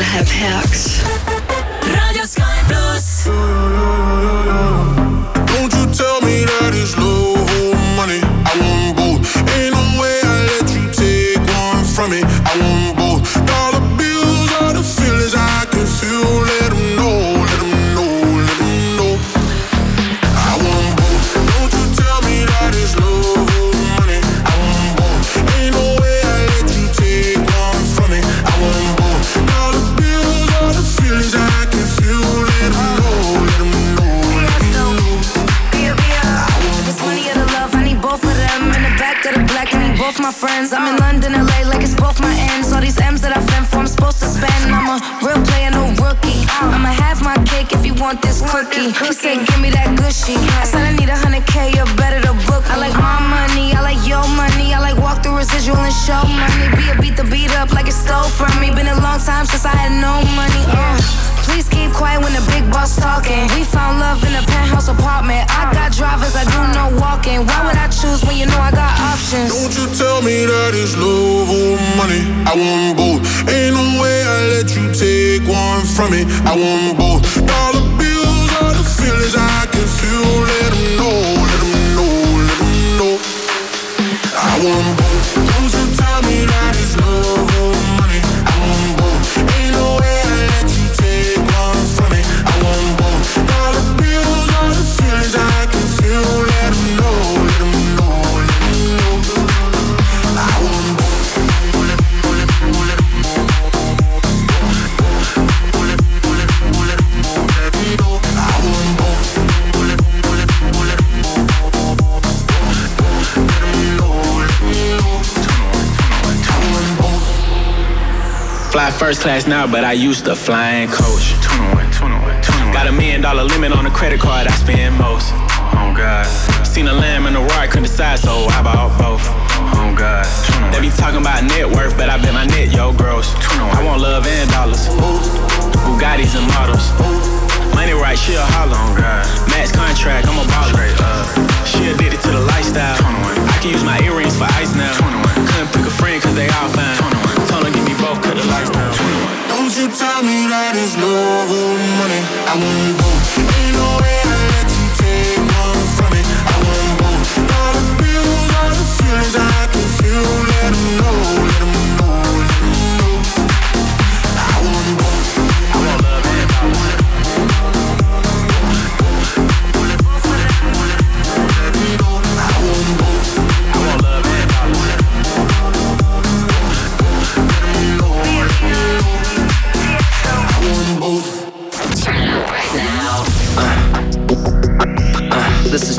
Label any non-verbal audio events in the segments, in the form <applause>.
kõik this. He said, give me that gushy. I said, I need a hundred K, you better to book. me. I like my money, I like your money. I like walk through residual and show money. Be a beat the beat up like it stole from me. Been a long time since I had no money. Uh. Please keep quiet when the big boss talking. We found love in a penthouse apartment. I got drivers, I do no walking. Why would I choose when you know I got options? Don't you tell me that it's love or money. I want both. Ain't no way I let you take one from me. I want both. Dollar first class now, but I used to fly flying coach. Got a million dollar limit on the credit card I spend most. Oh God. Seen a lamb and a roar, couldn't decide, so I bought both. Oh God. They be talking about net worth, but I bet my net yo gross. I want love and dollars. Bugattis and models. Money right, she a holler. Oh God. Max contract, I'm a baller. She addicted to the lifestyle. I can use my earrings for ice now. Couldn't pick a friend cause they all fine. Told give me both, cut the lights down. Don't you tell me that it's love or money. I want both. Ain't no way I let you take one from me. I want both. Dollar bills are the feelings I can feel. Let know, let know,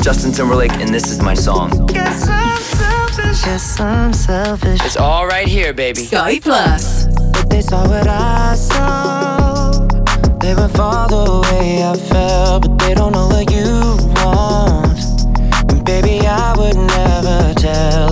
Justin Timberlake, and this is my song. Guess I'm selfish. Guess I'm selfish. It's all right here, baby. Sky Plus. If they saw what I saw, they would fall the way I felt, but they don't know what you want. And baby, I would never tell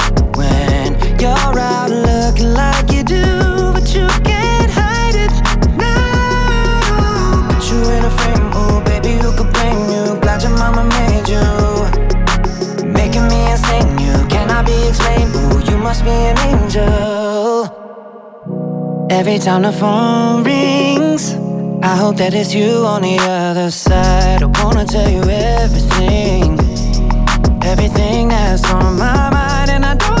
must be an angel. Every time the phone rings, I hope that it's you on the other side. I wanna tell you everything, everything that's on my mind, and I don't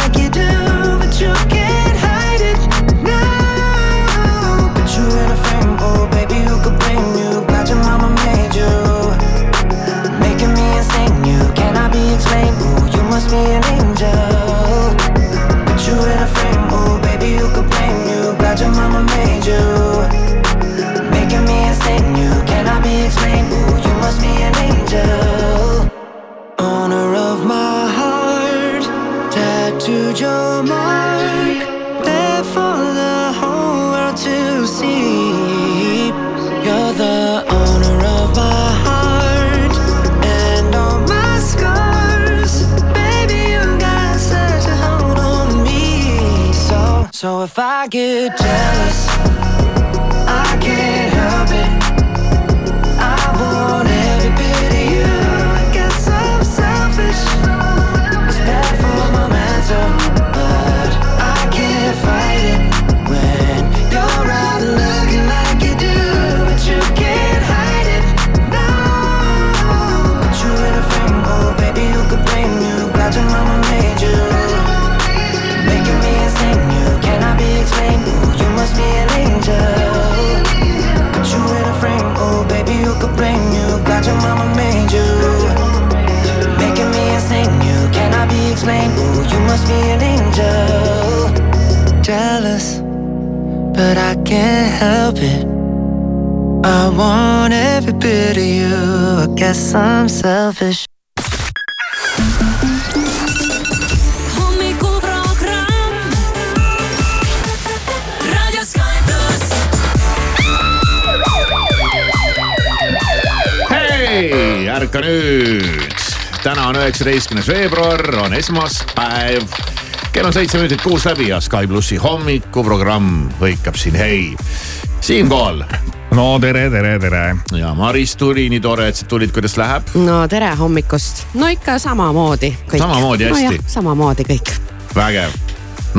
me an I get jealous, must be an angel. Put you in a frame, oh baby, who could blame you? Glad your mama made you, making me insane. You cannot be explained. Ooh, you must be an angel. Jealous, but I can't help it. I want every bit of you. I guess I'm selfish. Ärka nüüd. täna on üheksateistkümnes veebruar, on esmaspäev. kell on seitse minutit kuus läbi ja Sky plussi hommikuprogramm hõikab siin hei. Siim Kool no tere, tere, tere. ja Maris tuli, nii tore, et sa tulid, kuidas läheb? no tere hommikust, no ikka samamoodi kõik. Samamoodi hästi? nojah, samamoodi kõik. vägev,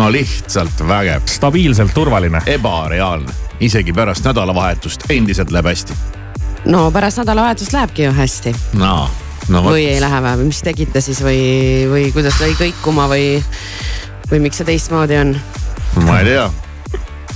no lihtsalt vägev, stabiilselt turvaline. ebareaalne, isegi pärast nädalavahetust endiselt läheb hästi. No pärast nädalavahetust lähebki ju hästi. No, no või ei lähe või mis tegite siis või, või kuidas lõi kõikuma või, või miks see teistmoodi on? ma ei tea,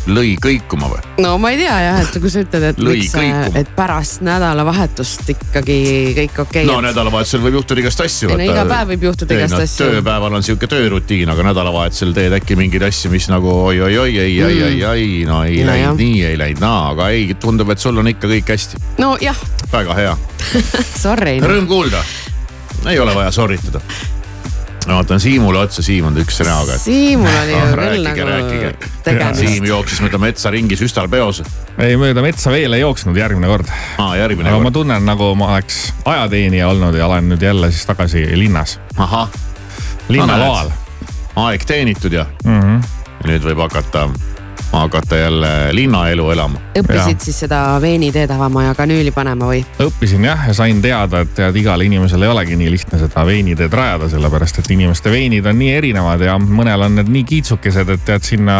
lõi kõikuma või? no ma ei tea jah, et kui sa ütled, et miks, et pärast nädalavahetust ikkagi kõik okei no okay,. nädalavahetusel võib juhtuda igast asju. Ei no iga päev võib juhtuda igast asju. tööpäeval on sihuke töörutiin, aga nädalavahetusel teed äkki mingeid asju, mis nagu oi-oi-oi, ei, ei, ei, ei, no ei No läinud jah. nii, ei läinud naa, aga ei, tundub, et sul on ikka kõik hästi, nojah, väga hea, <laughs> sorry no.. rõõm kuulda. ei ole vaja sorritada. Ma vaatan Siimule otsa, Siim on üks näoga, Siimul oli ju Ah, küll rääkige, nagu tegemist Siim. jooksis mööda metsa ringi süstalpeos. ei, mööda metsa veel ei jooksnud järgmine kord. aa, järgmine aga ma kord. tunnen, nagu ma oleks ajateenija olnud ja olen nüüd jälle siis tagasi linnas, ahah, linnaloal aeg teenitud ja mm. -hmm. nüüd võib hakata, hakata jälle linnaelu elama. õppisid siis seda veiniteed avama ja kanüüli panema või? õppisin jah ja sain teada, et tead igal inimesel ei olegi nii lihtne seda veiniteed rajada, sellepärast et inimeste veinid on nii erinevad ja mõnel on need nii kiitsukesed, et tead sinna,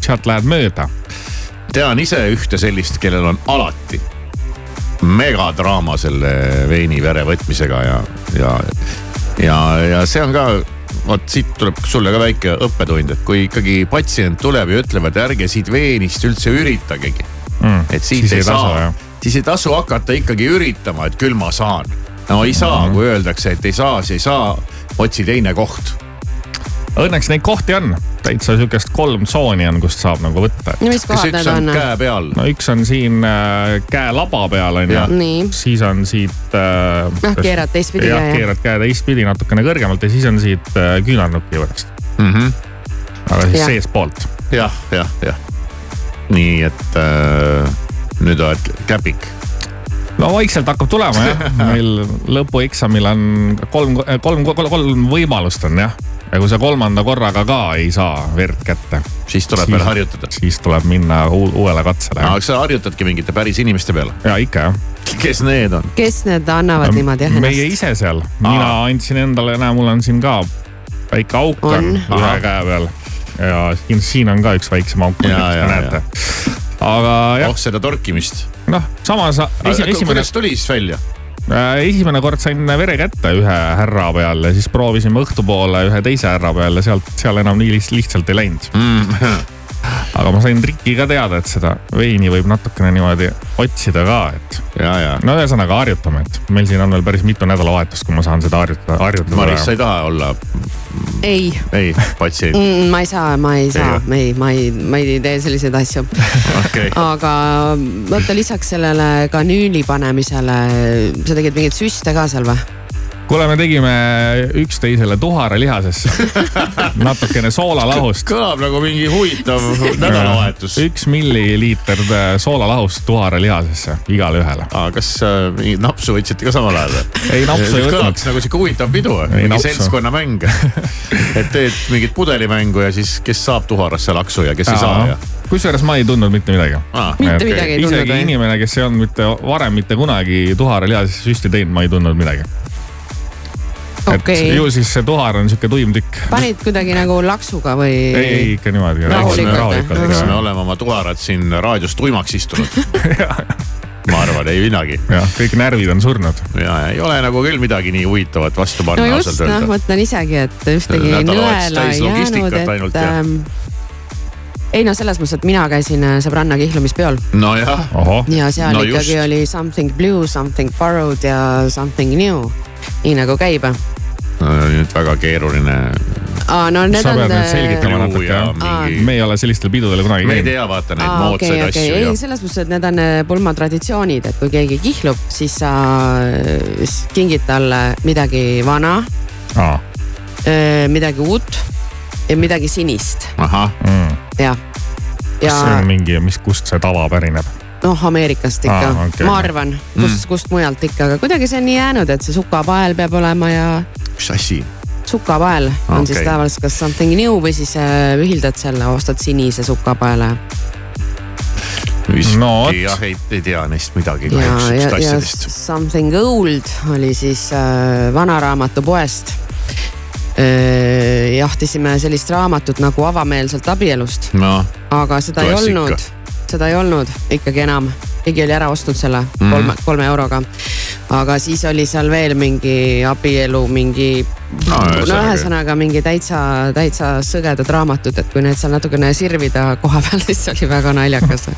sealt lähed mööda. tean ise ühte sellist, kellel on alati megadraama selle veini vere võtmisega ja, ja, ja, ja see on ka, vot siit tuleb sulle ka väike õppetund, et kui ikkagi patsient tuleb ja ütleb, et ärge siit veenist üldse üritagegi, mm. et siit Siis ei, ei saa siis ei tasu hakata ikkagi üritama, et küll ma saan. no ei saa mm, -hmm. kui öeldakse, et ei saa, siis ei saa, otsi teine koht. Õnneks neid kohti on, täitsa sihukest kolm tsooni on, kust saab nagu võtta. no mis kohad üks need on käe peal? no üks on siin äh, käelaba peal on ju Jah., siis on siit äh,. noh keerad teistpidi jah, jah. keerad käe teistpidi natukene kõrgemalt ja siis on siit äh, küünarnuki juurest, Mm -hmm. aga siis Jah. seestpoolt. jah, jah, jah. nii et äh, nüüd oled käpik. no vaikselt hakkab tulema jah, <laughs> meil lõpueksamil on kolm, kolm, kolm, kolm võimalust on jah. Ja kui sa kolmanda korraga ka ei saa verd kätte, siis tuleb veel harjutada. siis tuleb minna uu- uuele katsele. aga kas sa harjutadki mingite päris inimeste peale? ja ikka jah. kes need on? kes need annavad niimoodi jah meie ennast? ise seal, mina andsin endale, näe, mul on siin ka väike auk on, ühe käe peal ja siin, siin on ka üks väiksem auk, näete. aga jah oh, seda torkimist. noh, samas esi, esimene, kuidas tuli siis välja? Esimene kord sain vere kätte ühe härra peal ja siis proovisime õhtupoole ühe teise härra peal ja sealt, seal enam nii liht- lihtsalt ei läinud. Mm. <laughs> aga ma sain triki ka teada, et seda veini võib natukene niimoodi otsida ka, et ja, ja. no ühesõnaga harjutame, et meil siin on veel päris mitu nädalavahetust, kui ma saan seda harjutada, harjutada. Maris, sa ei taha olla, ei ei, patsient, mm,, ma ei saa, ma ei saa, Ei ma ei, ma ei tee selliseid asju. okei. aga vaata lisaks sellele kanüüli panemisele, sa tegid mingeid süste ka seal või? kuule, me tegime üksteisele tuharalihasesse <laughs> natukene soolalahust. kõlab nagu mingi huvitav nädalavahetus. üks milliliiter soolalahust tuharalihasesse igale ühele. aga kas äh, mingit napsu võtsite ka samal ajal või? ei, napsu ei võtnud kõlaks. nagu sihuke huvitav pidu, mingi napsu. seltskonnamäng. <laughs> et teed mingit pudelimängu ja siis, kes saab tuharasse laksu ja kes ei saa ja. kusjuures ma ei tundnud mitte midagi. Ah, Mitte midagi ei tundnud, isegi inimene, kes ei olnud mitte varem mitte kunagi tuharalihasesse süsti teinud, ma ei tundnud midagi. <laughs> okei ju, siis see tuhar on sihuke tuim tükk. panid kuidagi nagu laksuga või? ei, ei ikka niimoodi. Rahulikult, eks me oleme oma tuharad siin raadios tuimaks istunud. <laughs> ma arvan, ei midagi. jah, kõik närvid on surnud. ja ei ole nagu küll midagi nii huvitavat vastu no panna just, ausalt noh, öelda. mõtlen isegi, et ühtegi nõela ei jäänud, et ei no selles mõttes, et mina käisin äh, sõbranna kihlumispeol nojah, ja seal No no ikkagi just. oli something blue, something borrowed ja something new. nii nagu käib. nüüd väga keeruline. aa, no need sa on. pead nüüd selgitama Blue natuke ja jah. mingi- me ei ole sellistel pidudel kunagi me ei käinud. tea, vaata neid aa, moodsaid okei, okei, asju ei selles mõttes, et need on äh, pulmatraditsioonid, et kui keegi kihlub, siis sa äh, kingid talle midagi vana, aa, midagi uut ja midagi sinist, ahah, jah. ja kas see on mingi, mis, kust see tava pärineb? noh, Ameerikast ikka ah,, okei. ma arvan, kust mm., kust mujalt ikka, aga kuidagi see on nii jäänud, et see sukapael peab olema ja mis asi? sukapael on Okei. siis tavaliselt kas something new või siis äh, ühildad selle, ostad sinise sukapaele. vist No jah, ei, ei tea neist midagi kahjuks ja asjadest. something old oli siis äh, vanaraamatupoest. Jahtisime sellist raamatut nagu Avameelselt abielust, noh, aga seda Klassika. ei olnud, seda ei olnud ikkagi enam, keegi oli ära ostnud selle Mhm. kolme, kolme euroga. aga siis oli seal veel mingi abielu, mingi No, no ühesõnaga. mingi täitsa, täitsa sõgedad raamatud, et kui need seal natukene sirvida koha peal, <laughs> siis see oli väga naljakas.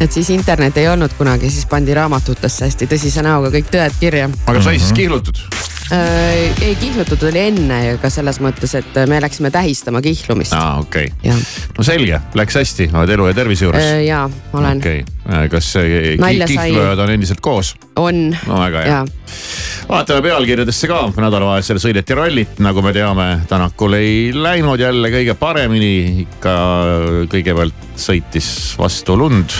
et siis internet ei olnud kunagi, siis pandi raamatutesse hästi tõsise näoga kõik tõed kirja aga sai siis kihlutud? äh,. ei kihlutud oli enne, aga selles mõttes, et me läksime tähistama kihlumist aa, okei. jah, no selge, läks hästi, oled elu ja tervise juures. ja olen okay., okei, kas äh, Nalja ki- sai. kihlujad on endiselt koos? on no väga hea. Vaatame pealkirjadesse ka, nädalavahetusel sõideti rallit, nagu me teame, Tänakul ei läinud jälle kõige paremini, ikka kõigepealt sõitis vastu lund,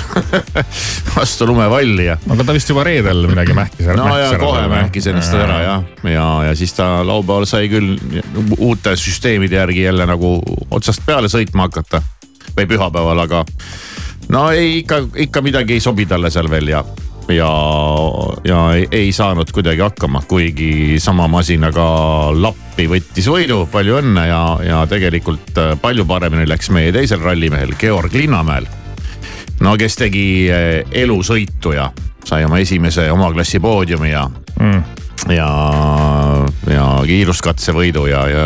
<laughs> vastu lumevalli ja. aga ta vist juba reedel midagi mähkis ära. no ja kohe mähkis ennast ära jah, ja, ja siis ta laupäeval sai küll uute süsteemide järgi jälle nagu otsast peale sõitma hakata või pühapäeval, aga no ei ikka, ikka midagi ei sobi talle seal veel ja, ja, ja ei, ei saanud kuidagi hakkama, kuigi sama masinaga Lappi võttis võidu, palju õnne ja, ja tegelikult äh, palju paremini läks meie teisel rallimehel Georg Linnamäel no kes tegi eh, elusõitu ja sai oma esimese oma klassi poodiumi ja mm., ja, ja kiiruskatsevõidu ja, ja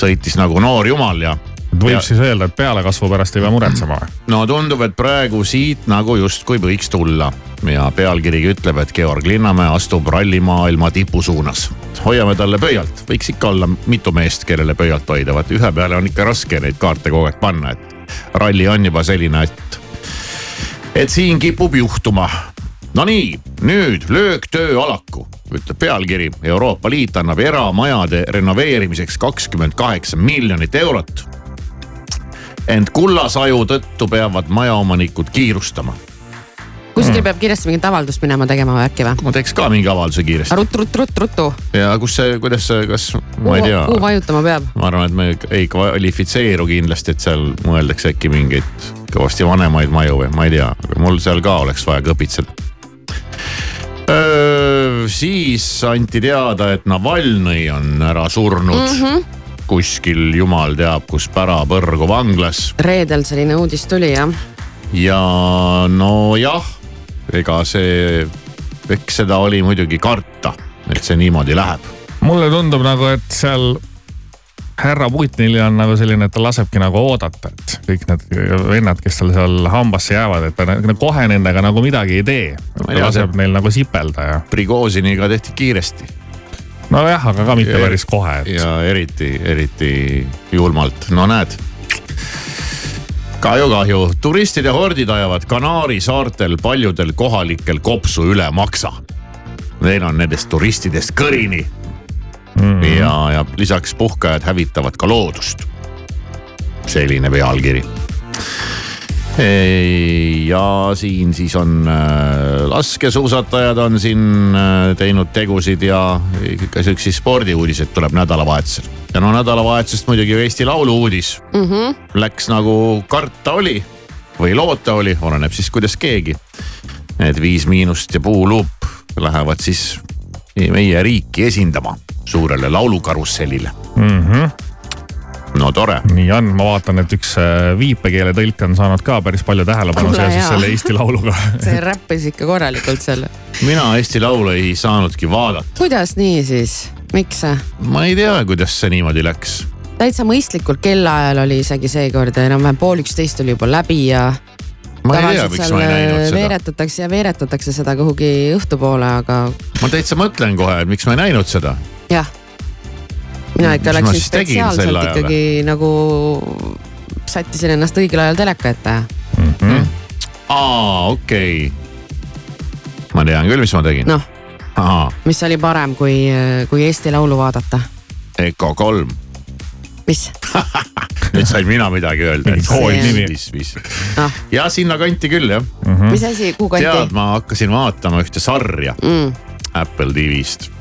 sõitis nagu noor jumal ja. Võib Ja- siis öelda, et pealekasvu pärast ei pea muretsema või? no tundub, et praegu siit nagu justkui võiks tulla ja pealkirigi ütleb, et Georg Linnamäe astub rallimaailma tipu suunas. hoiame talle pöialt, võiks ikka olla mitu meest, kellele pöialt hoida, vaat ühe peale on ikka raske neid kaarte kogu aeg panna, et ralli on juba selline, et, et siin kipub juhtuma Nonii, nüüd lööktöö alaku, ütleb pealkiri. Euroopa Liit annab eramajade renoveerimiseks kakskümmend kaheksa miljonit eurot ent kullasaju tõttu peavad majaomanikud kiirustama. kuskil peab kiiresti mingit avaldust minema tegema või äkki või? ma teeks ka mingi avalduse kiiresti. rutt, rutt, rutt, ruttu. ja kus see, kuidas see, kas, ma ei tea. kuhu vajutama peab? ma arvan, et me ei kvalifitseeru kindlasti, et seal mõeldakse äkki mingeid kõvasti vanemaid maju või ma ei tea, aga mul seal ka oleks vaja kõpitseda siis anti teada, et Navalnõi on ära surnud mm. -hmm kuskil jumal teab kus pärapõrgu vanglas. reedel selline uudis tuli jah. ja nojah, ega see, eks seda oli muidugi karta, et see niimoodi läheb. mulle tundub nagu, et seal härra Putinil on nagu selline, et ta lasebki nagu oodata, et kõik need vennad, kes tal seal hambasse jäävad, et ta kohe nendega nagu midagi ei tee. ta laseb neil nagu sipelda ja. Prigoziniga tehti kiiresti. Nojah, aga ka mitte päris kohe et.... ja eriti, eriti julmalt, no näed kahju, kahju, turistide hordid ajavad Kanaari saartel paljudel kohalikel kopsu üle maksa. Neil on nendest turistidest kõrini mm. -hmm. ja, ja lisaks puhkajad hävitavad ka loodust. selline pealkiri. Ja siin siis on äh, laskesuusatajad on siin äh, teinud tegusid ja ikka siukseid spordiuudiseid tuleb nädalavahetusel. ja no nädalavahetusest muidugi Eesti Laulu uudis mm. -hmm. Läks nagu karta oli või loota oli, oleneb siis kuidas keegi. Need Viis Miinust ja Puuluup lähevad siis meie riiki esindama suurele laulukarussellile mm. -hmm no tore. nii on, ma vaatan, et üks äh, viipekeele tõlk on saanud ka päris palju tähelepanu seoses selle Eesti Lauluga <laughs> see räppis ikka korralikult selle. mina Eesti Laulu ei saanudki vaadata. kuidas nii siis, miks? ma ei tea, kuidas see niimoodi läks. täitsa mõistlikult kellaajal oli isegi seekord enam-vähem pool üksteist oli juba läbi ja ma ei tea, miks ma ei näinud seda. veeretatakse ja veeretatakse seda kuhugi õhtupoole, aga. ma täitsa mõtlen kohe, et miks ma ei näinud seda. jah mina ikka mis läksin spetsiaalselt ikkagi nagu sättisin ennast õigel ajal teleka ette mm. -hmm. aa, okei okay.. ma tean küll, mis ma tegin. noh, mis oli parem, kui, kui Eesti Laulu vaadata? Eko kolm. mis <laughs> nüüd sain mina midagi öelda. mis, mis ah.. ja sinnakanti küll jah mm. -hmm. mis asi, kuhu kanti? tead, ma hakkasin vaatama ühte sarja mm. Apple TV-st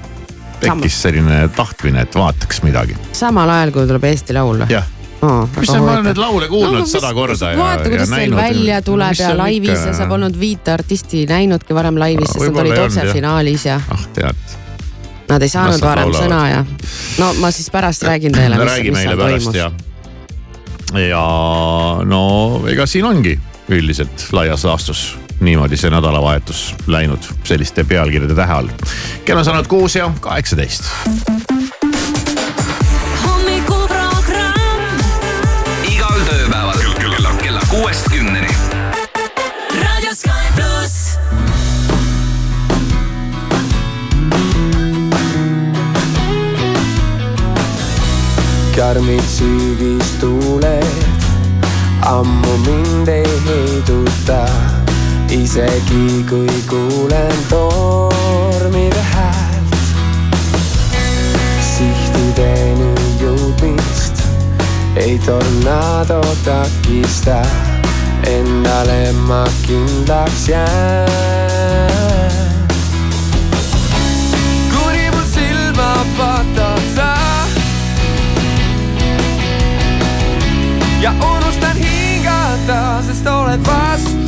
tekkis selline tahtmine, et vaataks midagi. samal ajal, kui tuleb Eesti Laul või? jah Oh, mis sa, ma olen neid laule kuulnud no, sada korda ja, vaata, kuidas näinud. välja tuleb ja laivis ikka... ja sa polnud viite artisti näinudki varem laivis, sest nad olid otsefinaalis ja. ah tead. Nad ei saanud Las varem sõna ja no ma siis pärast räägin teile, mis, mis seal toimus. ja, ja no ega siin ongi üldiselt laias laastus niimoodi see nädalavahetus läinud selliste pealkirjade tähe all. kell on saanud kuus ja kaheksateist. hommikuprogramm. igal tööpäeval kella, kella kuuest kümneni. raadio Sky pluss. karmid sügistuuled ammu mind ei heiduta isegi kui kuulen tormide häält. sihtideni jõudmist ei tornado takista, endale ma kindlaks jään. kuni mul silma vaatad sa ja unustan hingata, sest oled vastu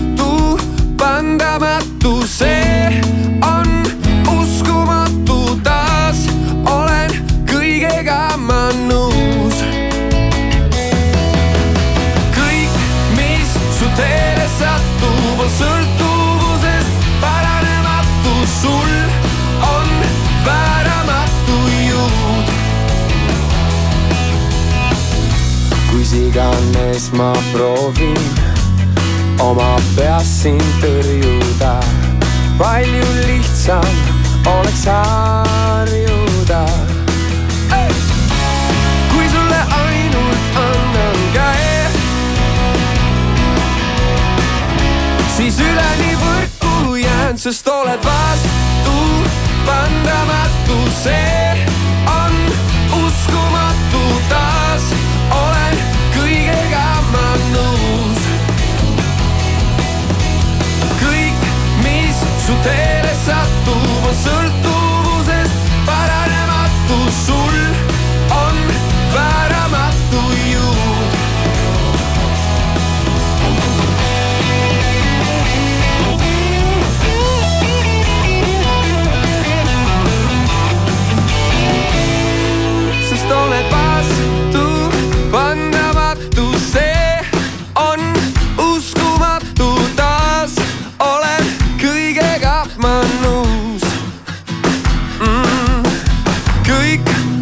vandamatu, see on uskumatu taas, olen kõigega ma nõus. kõik, mis su teele satub, on sõltuvusest paranematu, sul on vääramatu jõud. kus iganes ma proovin oma peas sind tõrjuda. palju lihtsam oleks harjuda. kui sulle ainult annan käe, siis üleni võrku jään, sest oled vastu pandamatu, see on uskumatu taas olen kõigega ma nõus su teele sattuva sõltuvusest, paranematu sul.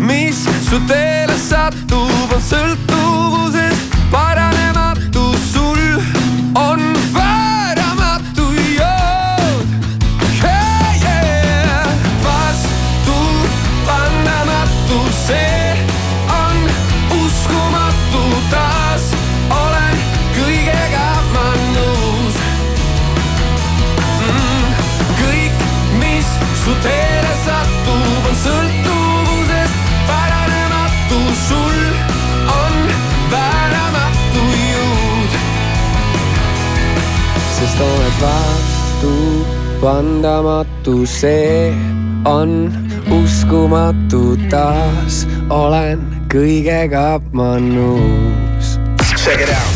Mis su teele satub, on sõltuvusest paranematu, sest oled vastu vandamatu, see on uskumatu, taas olen kõigega ma nõus. Check it out.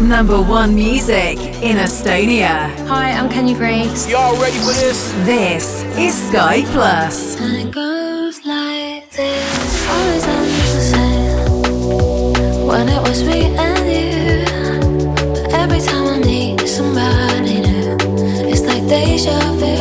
Number one music in Estonia. Hi, I'm Kenya Grace. Y'all ready for this? This is Sky Plus. And it goes like this. Always ends the same. When it was me and you. Somebody it's like deja vu.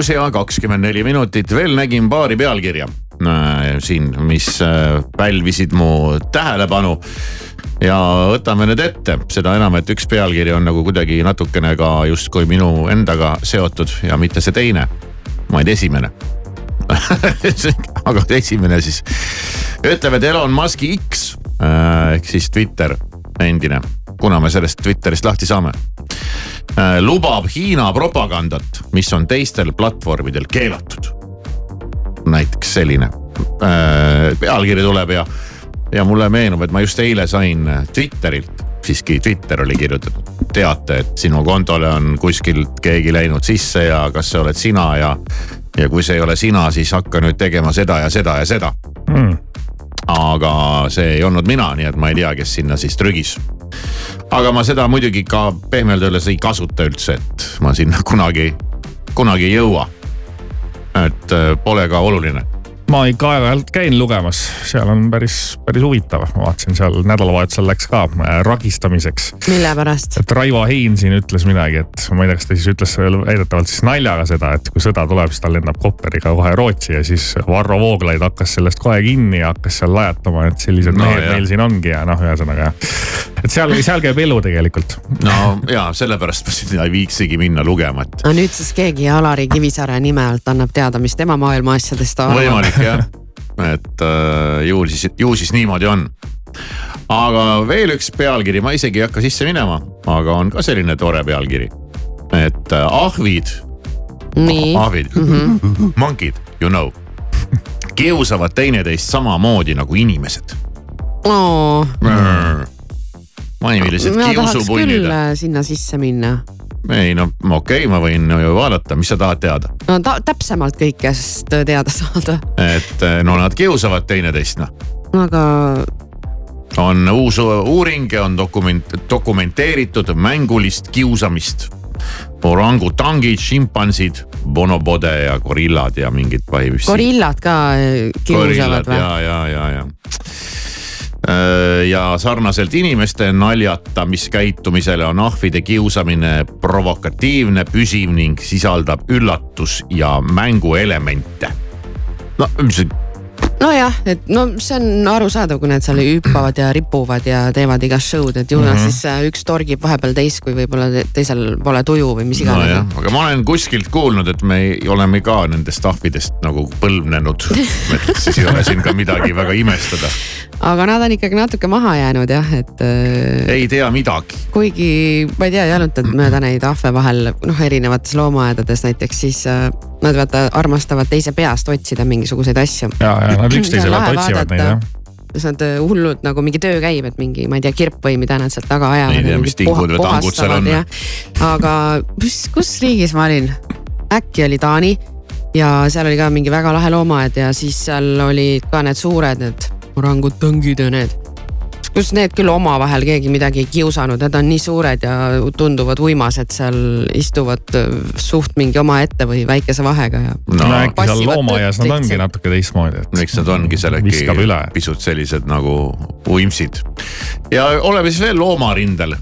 Kuus ja kakskümmend neli minutit, veel nägin paari pealkirja äh, siin, mis äh, pälvisid mu tähelepanu. ja võtame need ette, seda enam, et üks pealkiri on nagu kuidagi natukene ka justkui minu endaga seotud ja mitte see teine, vaid esimene. <laughs> Aga esimene siis. Ütleb, et Elon Musk'i X äh, ehk siis Twitter endine, kuna me sellest Twitterist lahti saame äh, lubab Hiina propagandat, mis on teistel platvormidel keelatud. näiteks selline äh, pealkiri tuleb ja, ja mulle meenub, et ma just eile sain Twitterilt siiski Twitter oli kirjutatud teate, et sinu kontole on kuskilt keegi läinud sisse ja kas see oled sina ja. ja kui see ei ole sina, siis hakka nüüd tegema seda ja seda ja seda mm.. Aga see ei olnud mina, nii et ma ei tea, kes sinna siis trügis. aga ma seda muidugi ka pehmelt öeldes ei kasuta üldse, et ma sinna kunagi, kunagi ei jõua. et äh, pole ka oluline ma ikka aeg-ajalt käin lugemas, seal on päris, päris huvitav, ma vaatasin seal nädalavahetusel läks ka äh, ragistamiseks. mille pärast? et Raivo Hein siin ütles midagi, et ma ei tea, kas ta siis ütles väidetavalt siis naljaga seda, et kui sõda tuleb, siis ta lendab kopteriga kohe Rootsi ja siis Varro Vooglaid hakkas sellest kohe kinni ja hakkas seal lajatama, et sellised no, mehed jah. meil siin ongi ja noh, ühesõnaga. et seal, seal käib elu tegelikult. no ja sellepärast ma sinna ei viitsigi minna lugema, et. no nüüd siis keegi Alari Kivisaare nime alt annab teada, mis tema maailma asjadest arvab. võimalik jah, et äh, ju siis, ju siis niimoodi on. aga veel üks pealkiri, ma isegi ei hakka sisse minema, aga on ka selline tore pealkiri. et äh, ahvid. ahvid mm, -hmm. monkid, you know, kiusavad teineteist samamoodi nagu inimesed oh.. vaimilised kiusupunnid. Äh, sinna sisse minna ei no okei okay,, ma võin ju vaadata, mis sa tahad teada? no ta, täpsemalt kõikest teada saada. et eh, no nad kiusavad teineteist noh. aga. on uus uuring on dokument, dokumenteeritud mängulist kiusamist. orangutangid, šimpansid, bonobode ja gorillad ja mingid gorillad ka eh, kiusavad või? ja, ja, ja, ja Äh, ja sarnaselt inimeste naljatamiskäitumisele on ahvide kiusamine provokatiivne, püsiv ning sisaldab üllatus ja mänguelemente. no mis nojah, et no see on arusaadav, kui nad seal hüppavad ja ripuvad ja teevad igast show'd, et ju mm -hmm. nad siis äh, üks torgib vahepeal teist, kui võib-olla teisel pole tuju või mis iganes no. aga ma olen kuskilt kuulnud, et me oleme ka nendest ahvidest nagu põlvnenud <laughs> et siis ei ole siin ka midagi väga imestada. Aga nad on ikkagi natuke maha jäänud jah, et. Äh, ei tea midagi. kuigi ma ei tea, jalutad mööda neid ahve vahel noh, erinevates loomaaedades näiteks, siis äh, nad vaata armastavad teise peast otsida mingisuguseid asju. ja, ja nad <clears throat> üksteise pealt otsivad neid jah kas nad äh, hullult nagu mingi töö käib, et mingi, ma ei tea, kirp või mida nad sealt taga ajavad. ei tea, mis tingud või tangud seal on. aga kus, kus riigis ma olin? äkki oli Taani ja seal oli ka mingi väga lahe loomaaed ja siis seal olid ka need suured, need orangutangid ja need kus need küll omavahel keegi midagi ei kiusanud, need on nii suured ja tunduvad uimased seal istuvad äh, suht mingi omaette või väikese vahega ja. no äkki seal loomaaias nad ongi natuke teistmoodi, et. eks nad ongi seal äkki pisut sellised nagu uimsid. ja oleme siis veel loomarindel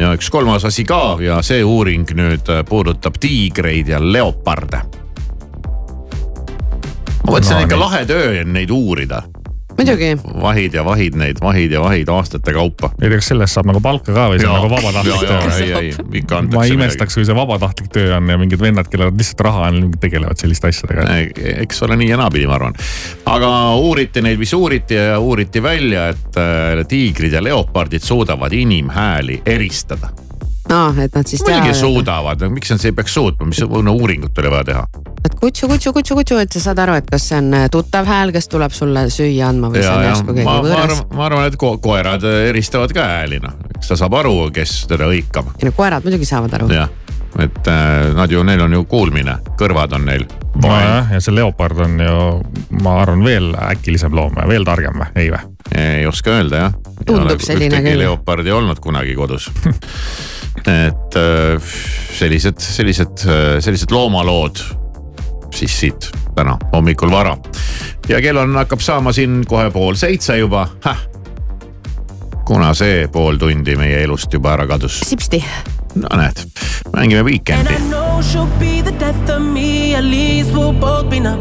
ja üks kolmas asi ka ja see uuring nüüd äh, puudutab tiigreid ja leoparde. ma mõtlesin no, ikka lahe töö on neid uurida muidugi. vahid ja vahid neid, vahid ja vahid aastate kaupa. ei tea, kas sellest saab nagu palka ka või see on nagu vabatahtlik töö? ei, ei ikka antakse. ma imestaks, kui see vabatahtlik töö on ja mingid vennad, kellel on lihtsalt raha on, tegelevad selliste asjadega. eks ole nii ja naapidi, ma arvan. aga uuriti neid, mis uuriti ja uuriti välja, et äh, tiigrid ja leopardid suudavad inimhääli eristada aa, et nad siis. muidugi suudavad, miks nad ei peaks suutma, mis no, uuringut oli vaja teha et kutsu, kutsu, kutsu, kutsu, et sa saad aru, et kas see on äh, tuttav hääl, kes tuleb sulle süüa andma või ja, see on järsku keegi võõras. ma arvan, et ko koerad äh, eristavad ka hääli noh, eks ta saab aru, kes teda hõikab. ei no koerad muidugi saavad aru. jah, et äh, nad ju, neil on ju kuulmine, kõrvad on neil. nojah, ja see leopard on ju, ma arvan, veel äkilisem loom, veel targem või, ei või? ei oska öelda jah. tundub selline küll. leopardi olnud kunagi kodus <laughs> et sellised, sellised, sellised loomalood siis siit täna hommikul vara. ja kell on, hakkab saama siin kohe pool seitse juba, kuna see pool tundi meie elust juba ära kadus. sipsti. No death of me, At least we'll both be numb.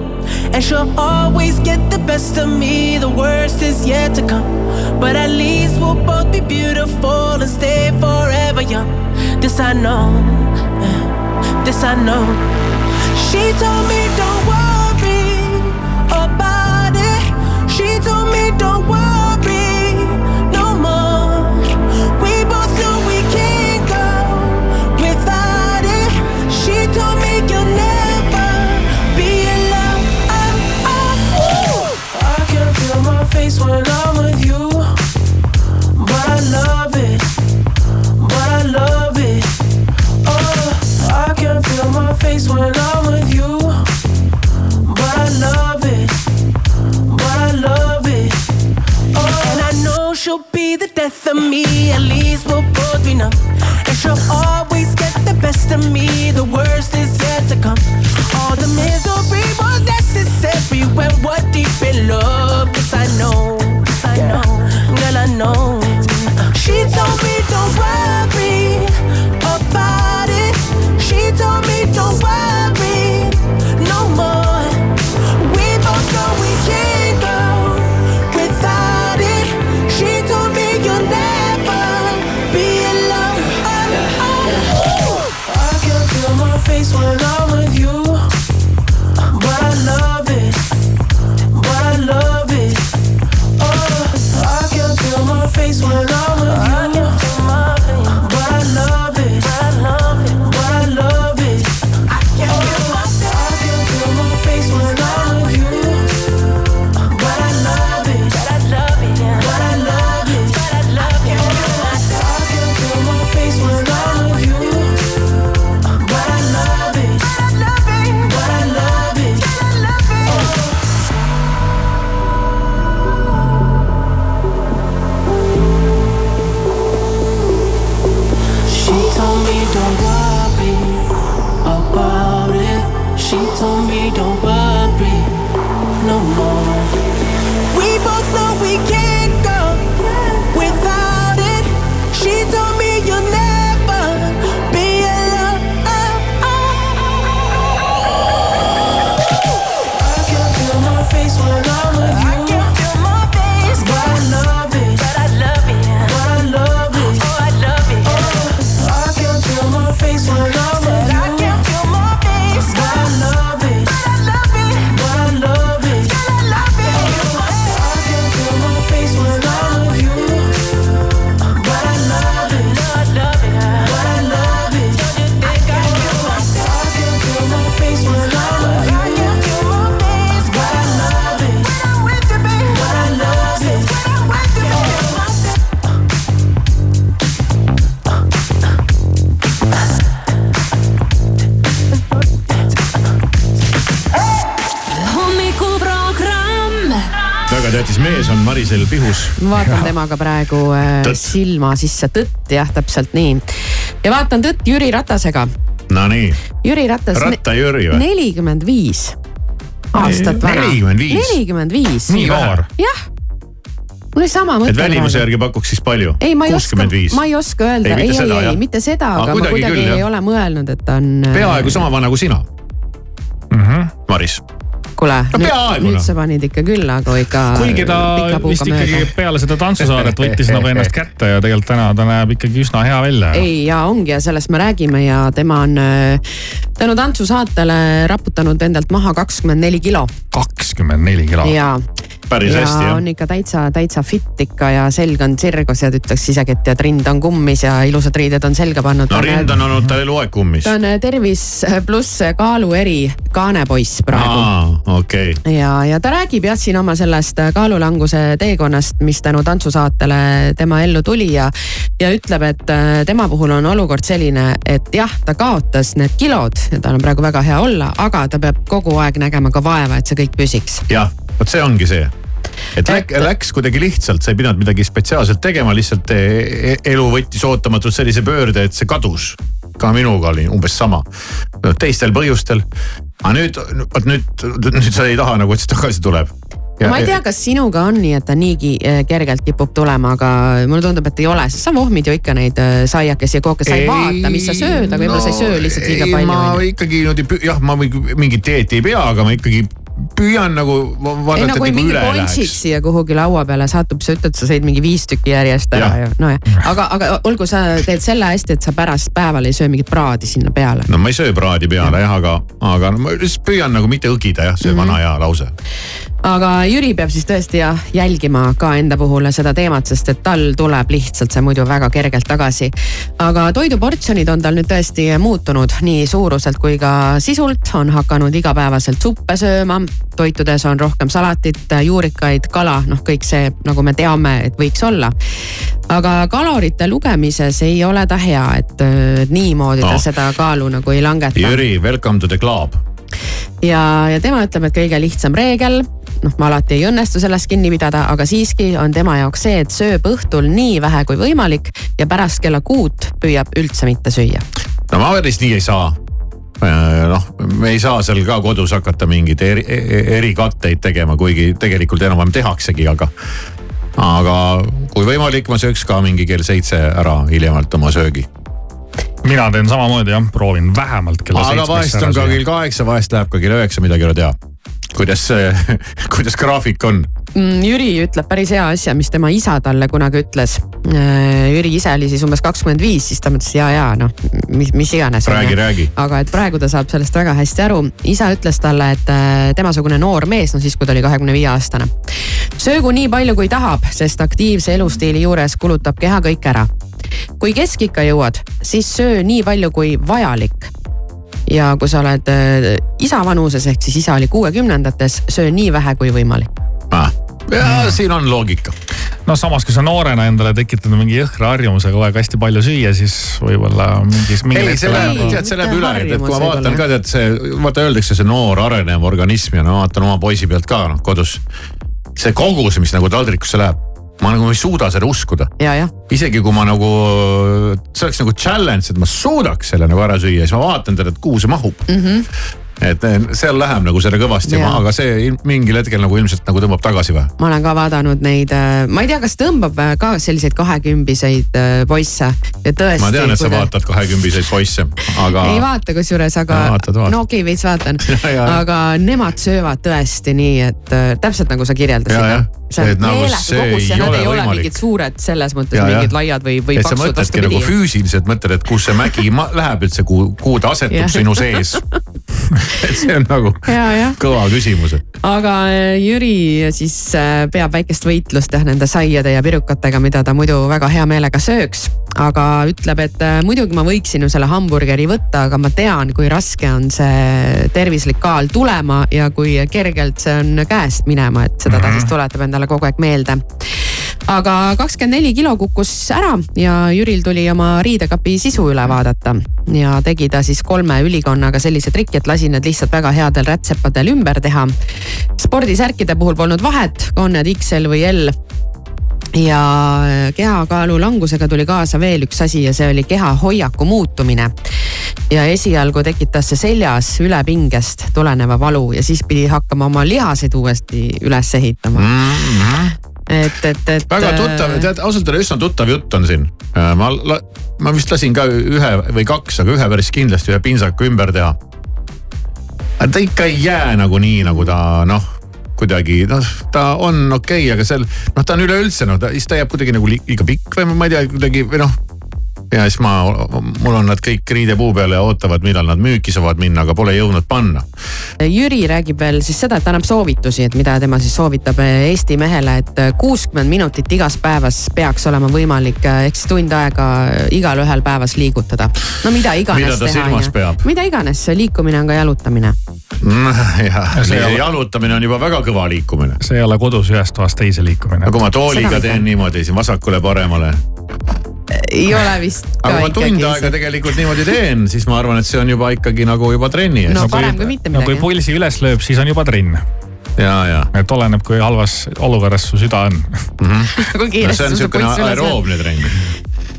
And she'll always get the best of me. The worst is yet to come. But at least we'll both be beautiful and stay forever young. This I know. This I know. She told me don't worry about it. She told me don't worry face when I'm with you, but I love ma vaatan temaga praegu äh, Tõtt. silma sisse, tõtt jah, täpselt nii. ja vaatan tõtt Jüri Ratasega. Nonii, Jüri Ratas. Ratta Jüri või? nelikümmend viis aastat vana. 45? nelikümmend viis. nii noor. jah. mul oli sama mõte. et välimuse järgi pakuks siis palju? ei, ma ei oska viis. ma ei oska öelda, Ei, ei, mitte ei, mitte seda, Aga aga ma kuidagi küll, ei jah. ole mõelnud, et ta on. peaaegu sama vana kui sina, Maris. Kuule No, peaaegu, nüüd noh. sa panid ikka küll nagu ikka. kuigi ta vist ikkagi peale seda tantsusaadet võttis nagu ennast kätte ja tegelikult täna ta näeb ikkagi üsna hea välja. ei ja ongi ja sellest me räägime ja tema on äh, tänu tantsusaatele raputanud endalt maha kakskümmend neli kilo kakskümmend neli kilo. ja. Päris ja hästi jah on. ikka täitsa, täitsa fit ikka ja selg on sirgus ja ütleks isegi, et tead, rind on kummis ja ilusad riided on selga pannud. no rind on olnud tal eluaeg kummis. ta on äh, tervis pluss kaalueri kaanepoiss praegu aa, okei. ja, ja ta räägib jah siin oma sellest kaalulanguse teekonnast, mis tänu tantsusaatele tema ellu tuli ja, ja ütleb, et äh, tema puhul on olukord selline, et jah, ta kaotas need kilod ja tal on praegu väga hea olla, aga ta peab kogu aeg nägema ka vaeva, et see kõik püsiks. jah, vot see ongi see et läk, läks kuidagi lihtsalt, sa ei pidanud midagi spetsiaalselt tegema, lihtsalt e- e- elu võttis ootamatult sellise pöörde, et see kadus. ka minuga oli umbes sama, teistel põhjustel. aga nüüd, vot nüüd, nüüd sa ei taha nagu, et see tagasi tuleb. ma ei tea, kas sinuga on nii, et ta niigi kergelt kipub tulema, aga mulle tundub, et ei ole, sest sa vohmid ju ikka neid saiakesi ja kooke, sa ei vaata, mis sa sööd, aga võib-olla sa ei söö lihtsalt liiga ei, palju ma ikkagi niimoodi, jah, ma mingit dieeti ei pea, aga ma ikkagi püüan nagu vaadata, no nagu üle läheks. siia kuhugi laua peale satub, sa ütled, sa sõid mingi viis tükki järjest ära ju, nojah. aga, aga olgu, sa teed selle hästi, et sa pärast päeval ei söö mingit praadi sinna peale. no ma ei söö praadi peale jah, aga, aga ma lihtsalt püüan nagu mitte õgida jah, see vana hea lause. Aga Jüri peab siis tõesti jah jälgima ka enda puhul seda teemat, sest et tal tuleb lihtsalt see muidu väga kergelt tagasi. aga toiduportsjonid on tal nüüd tõesti muutunud nii suuruselt kui ka sisult, on hakanud igapäevaselt suppe sööma, toitudes on rohkem salatit, juurikaid, kala, noh, kõik see, nagu me teame, et võiks olla. aga kalorite lugemises ei ole ta hea, et äh, niimoodi ta No. seda kaalu nagu ei langeta Jüri, welcome to the club. ja, ja tema ütleb, et kõige lihtsam reegel, noh, ma alati ei õnnestu sellest kinni pidada, aga siiski on tema jaoks see, et sööb õhtul nii vähe kui võimalik ja pärast kella kuut püüab üldse mitte süüa. no ma päris nii ei saa. noh, me ei saa seal ka kodus hakata mingeid eri, erikatteid tegema, kuigi tegelikult enam-vähem tehaksegi, aga. aga kui võimalik, ma sööks ka mingi kell seitse ära hiljemalt oma söögi. Mina teen samamoodi jah, proovin vähemalt kella aga seitsmeks vahest ära on ka kell kaheksa, vahest läheb ka kell üheksa, midagi ei ole teha. kuidas <laughs> kuidas graafik on? Mm, Jüri ütleb päris hea asja, mis tema isa talle kunagi ütles. Jüri ise oli siis umbes kakskümmend viis, siis ta mõtles ja, ja noh, mis, mis iganes. Räägi, räägi. aga et praegu ta saab sellest väga hästi aru. isa ütles talle, et äh, temasugune noor mees, no siis kui ta oli kahekümne viie aastane. söögu nii palju, kui tahab, sest aktiivse elustiili juures kulutab keha kõik ära. Kui keskikka jõuad, siis söö nii palju kui vajalik ja kui sa oled äh, isa vanuses ehk siis isa oli kuuekümnendates, söö nii vähe kui võimalik. ja siin on loogika. no samas, kui sa noorena endale tekitad mingi jõhkra harjumuse kogu aeg hästi palju süüa, siis võib-olla mingis. ei, see läheb, tead, see läheb üle, et, et kui ma vaatan ka tead see, vaata öeldakse see noor arenev organism ja no vaatan oma poisi pealt ka noh kodus. see kogus, mis nagu taldrikusse läheb, ma nagu ei suuda seda uskuda. isegi kui ma nagu, see oleks nagu challenge, et ma suudaks selle nagu ära süüa, siis ma vaatan teda, et kuhu see mahub. Mm -hmm. Et eh, seal läheb nagu seda kõvasti, Jaa. aga see il- mingil hetkel nagu ilmselt nagu tõmbab tagasi või? ma olen ka vaadanud neid, ma ei tea, kas tõmbab äh, ka selliseid kahekümbiseid äh, poisse ja tõesti. ma tean, et sa vaatad kahekümbiseid poisse, aga. ei vaata kusjuures, aga Aa, vaatad, vaatad. no okei okay,, veits vaatan <laughs> aga nemad söövad tõesti nii, et äh, täpselt nagu sa kirjeldasid jah. see Et on nagu see kogus ei ole ei ole võimalik. mingid suured selles mõttes Ja, mingid laiad või, või paksud, mõtledki nagu vastupidi. füüsiliselt mõtled, et kus see mägi läheb üldse, kuhu, kuhu ta asetub sinu sees. <laughs> <laughs> et see on nagu ja, jah, kõva küsimus, aga äh, Jüri siis äh, peab väikest võitlust jah nende saiade ja pirukatega, mida ta muidu väga hea meelega sööks. aga ütleb, et äh, muidugi ma võiksin ju selle hamburgeri võtta, aga ma tean, kui raske on see tervislik kaal tulema ja kui kergelt see on käest minema, et seda ta siis tuletab endale kogu aeg meelde aga kakskümmend neli kilo kukkus ära ja Jüril tuli oma riidekapi sisu üle vaadata ja tegi ta siis kolme ülikonnaga sellise triki, et lasi need lihtsalt väga headel rätsepadel ümber teha. spordisärkide puhul polnud vahet, on need XL või L ja kehakaalu langusega tuli kaasa veel üks asi ja see oli keha hoiaku muutumine. ja esialgu tekitas see seljas ülepingest tuleneva valu ja siis pidi hakkama oma lihaseid uuesti üles ehitama mm. -hmm. et, et, et. väga tuttav, tead ausalt öelda üsna tuttav jutt on siin. ma, ma vist lasin ka ühe või kaks, aga ühe päris kindlasti ühe pintsaku ümber teha. aga ta ikka ei jää nagu nii, nagu ta noh, kuidagi noh, ta on okei okay,, aga seal noh, ta on üleüldse noh, ta, siis ta jääb kuidagi nagu li- liiga pikk või ma ei tea, kuidagi või noh ja siis ma, mul on nad kõik riidepuu peal ja ootavad, millal nad müüki saavad minna, aga pole jõudnud panna. Jüri räägib veel siis seda, et annab soovitusi, et mida tema siis soovitab Eesti mehele, et kuuskümmend minutit igas päevas peaks olema võimalik ehk siis tund aega igalühel päevas liigutada. no mida iganes Mida teha. silmas peab? mida iganes, liikumine on ka jalutamine. <laughs> jah, ole- jalutamine on juba väga kõva liikumine. see ei ole kodus ühest toast teise liikumine no. kui ma tooliga teen niimoodi siin vasakule-paremale, ei ole vist aga ka kui ma tund aega. tegelikult niimoodi teen, siis ma arvan, et see on juba ikkagi nagu juba trenni ees no no,. parem kui mitte no kui midagi. pulsi üles lööb, siis on juba trenn. ja, ja et oleneb, kui halvas olukorras su süda on. <laughs> kui no see kiiresti on siukene aeroobne trenn.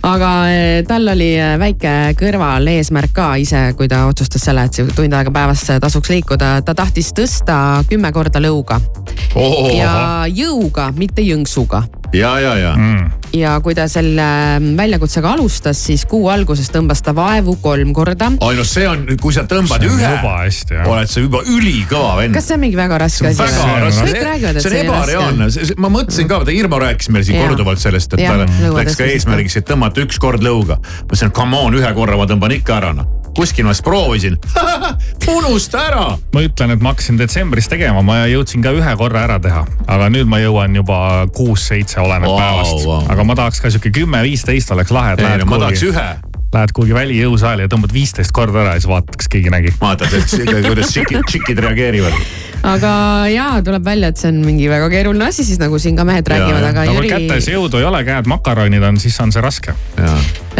aga eh, tal oli eh, väike kõrvaleesmärk ka ise, kui ta otsustas selle, et see tund aega päevas tasuks liikuda, ta tahtis tõsta kümme korda lõuga ja jõuga, mitte jõnksuga ja, ja, ja Mm. ja kui ta selle mm, väljakutsega alustas, siis kuu alguses tõmbas ta vaevu kolm korda. oi no see on, kui sa tõmbad ühe oled sa juba ülikõva vend. kas see on mingi väga raske asi? väga raske, see on see on ebareaalne ma mõtlesin ka, vaata Irmo rääkis meile siin Jaa. korduvalt sellest, et Jah, tal läks ka eesmärgiks, et tõmmata üks kord lõuga. ma ütlesin, come on, ühe korra ma tõmban ikka ära noh. Kuskil ma siis proovisin, <laughs> unusta ära. ma ütlen, et ma hakkasin detsembris tegema, ma jõudsin ka ühe korra ära teha, aga nüüd ma jõuan juba kuus-seitse, oleneb Vau, päevast vau.. aga ma tahaks ka sihuke kümme-viisteist oleks lahe, ei no ma tahaks kuhugi, ühe lähed kuhugi välijõusaali ja tõmbad viisteist korda ära ja siis vaatad, kas keegi nägi. vaatad, et kuidas tšikid, tšikid reageerivad. Aga jaa, tuleb välja, et see on mingi väga keeruline asi siis nagu siin ka mehed räägivad, aga no kui Jüri kätes, jõudu ei ole, käed makaronid on, siis on see raske.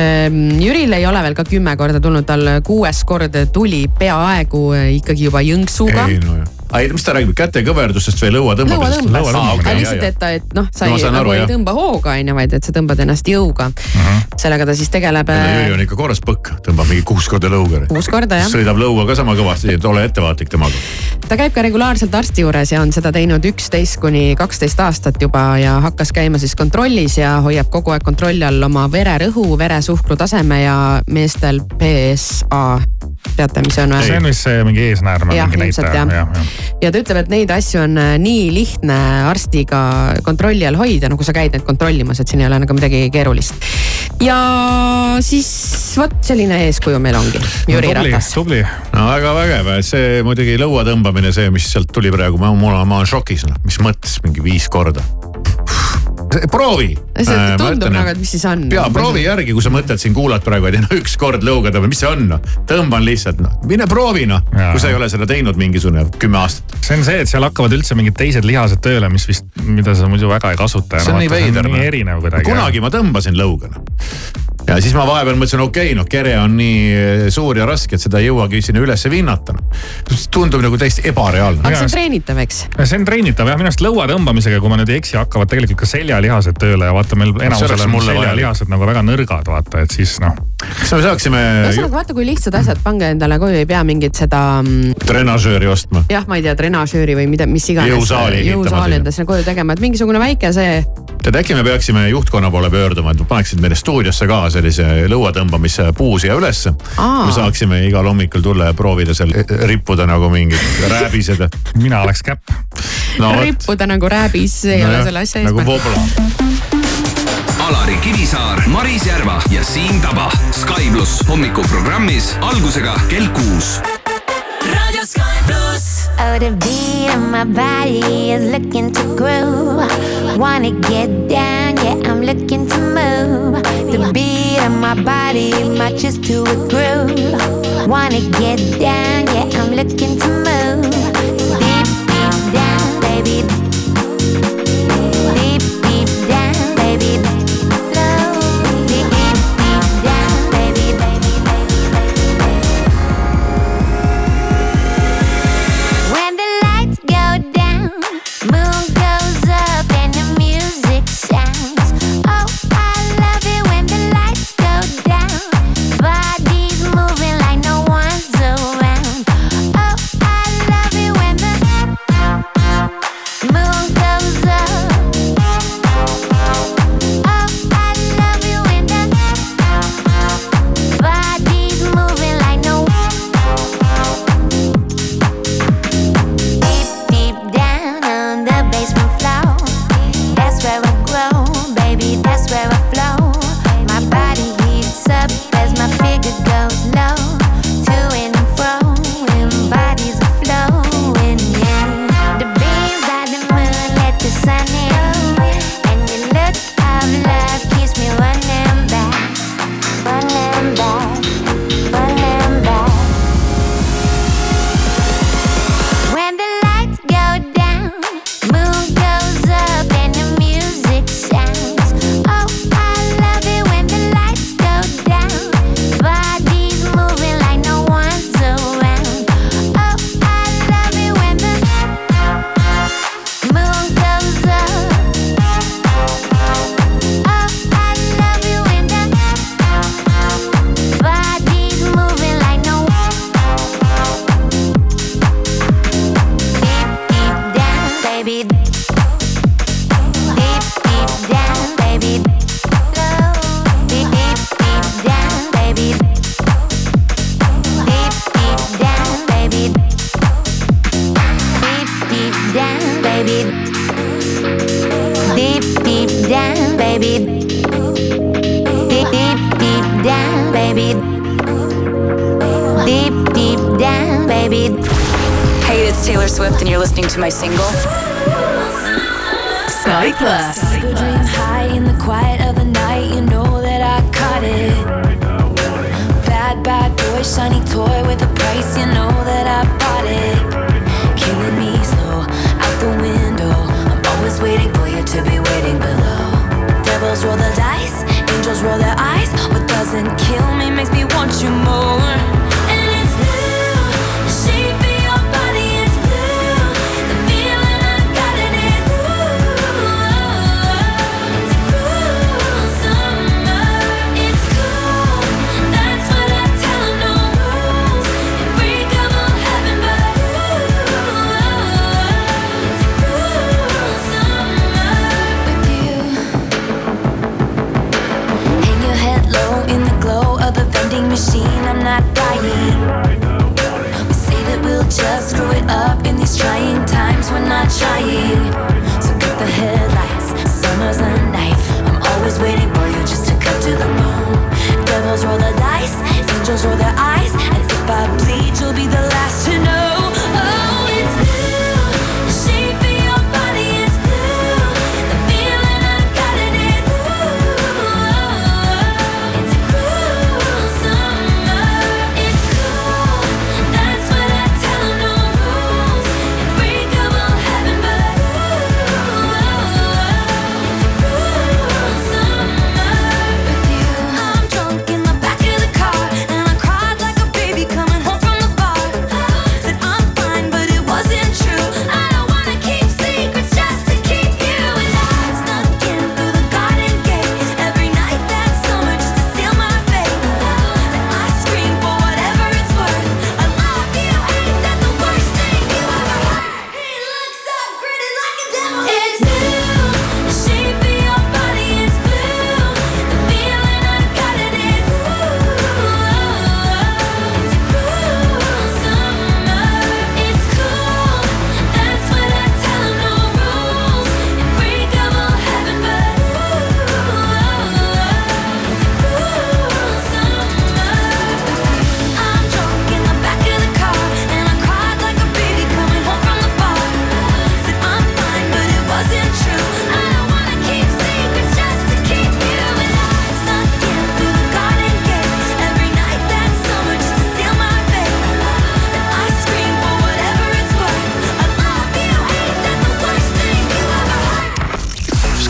Ehm, Jüril ei ole veel ka kümme korda tulnud, tal kuues kord tuli peaaegu eh, ikkagi juba jõnksuga. ei no jah. ei, mis ta räägib, kätekõverdusest või lõua lõua tõmbamisest? tõmbas, aga lihtsalt, et ta, et noh, sa No ei, nagu ei tõmba hooga on ju, vaid et sa tõmbad ennast jõuga. sellega ta siis tegeleb äh, Jüri on ikka korras põkk, tõmbab mingi kuus korda lõuga. kuus korda jah. sõidab lõuga ka sama kõvasti, et ole ettevaatlik temaga. ta käib ka regulaarselt arsti juures ja on seda teinud üksteist kuni kaksteist aastat juba ja hakkas käima siis kontrollis ja hoiab kogu aeg kontrolli all oma vererõhu, veresuhkru taseme ja meestel PSA teate, mis see on või? see on vist see mingi eesnäärme mingi näitaja, jah, jah. ja ta ütleb, et neid asju on äh, nii lihtne arstiga kontrolli all hoida, no kui sa käid neid kontrollimas, et siin ei ole nagu midagi keerulist. ja siis vot selline eeskuju meil ongi, Jüri tubli, Ratas. tubli. no väga vägev, see muidugi lõua tõmbamine, see, mis sealt tuli praegu, ma, ma olen šokis, noh, mis mõttes mingi viis korda. proovi. see tundub nagu, et mis siis on. ja proovi järgi, kui sa mõtled siin kuulad praegu, et no <laughs> üks kord lõugada või mis see on noh, tõmban lihtsalt noh, mine proovi noh, kui sa ei ole seda teinud mingisugune kümme aastat. see on see, et seal hakkavad üldse mingid teised lihased tööle, mis vist, mida sa muidu väga ei kasuta. see on nii veider. nii erinev kuidagi. kunagi ma tõmbasin lõuga noh. Ja siis ma vahepeal mõtlesin, okei okay,, noh kere on nii eh, suur ja raske, et seda ei jõuagi sinna ülesse vinnata tundub nagu täiesti ebareaalne. aga see on treenitav, eks? see on treenitav jah, minu arust lõua tõmbamisega, kui ma nüüd ei eksi, hakkavad tegelikult ka seljalihased tööle ja vaata meil enamusel on seljalihased nagu väga nõrgad, vaata, et siis noh. Kas me saaksime ühesõnaga vaata, kui lihtsad asjad, pange endale koju, ei pea mingit seda mm, trenažööri ostma? jah, ma ei tea, trenažööri või mida, mis iganes. Jõusaali ehitama jõusaali endale sinna koju tegema, et mingisugune väike see, tead, äkki me peaksime juhtkonna poole pöörduma, et paneksid meile stuudiosse ka sellise lõua tõmbamise puu siia ülesse. Me saaksime igal hommikul tulla ja proovida seal eh, rippuda nagu mingid <laughs> rääbised. mina oleks käpp. no rippuda nagu rääbis, see ei ole selle asja nagu eesmärk. vobla. Alari Kivisaar, Maris Järva ja Siim Taba. Sky pluss hommikuprogrammis algusega kell kuus. Radio Sky Pluss. Oh, the beat of my body is looking to groove. Wanna get down, yeah, I'm looking to move. The beat of my body matches to a groove. Wanna get down, yeah, I'm looking to move. Deep, deep down, baby.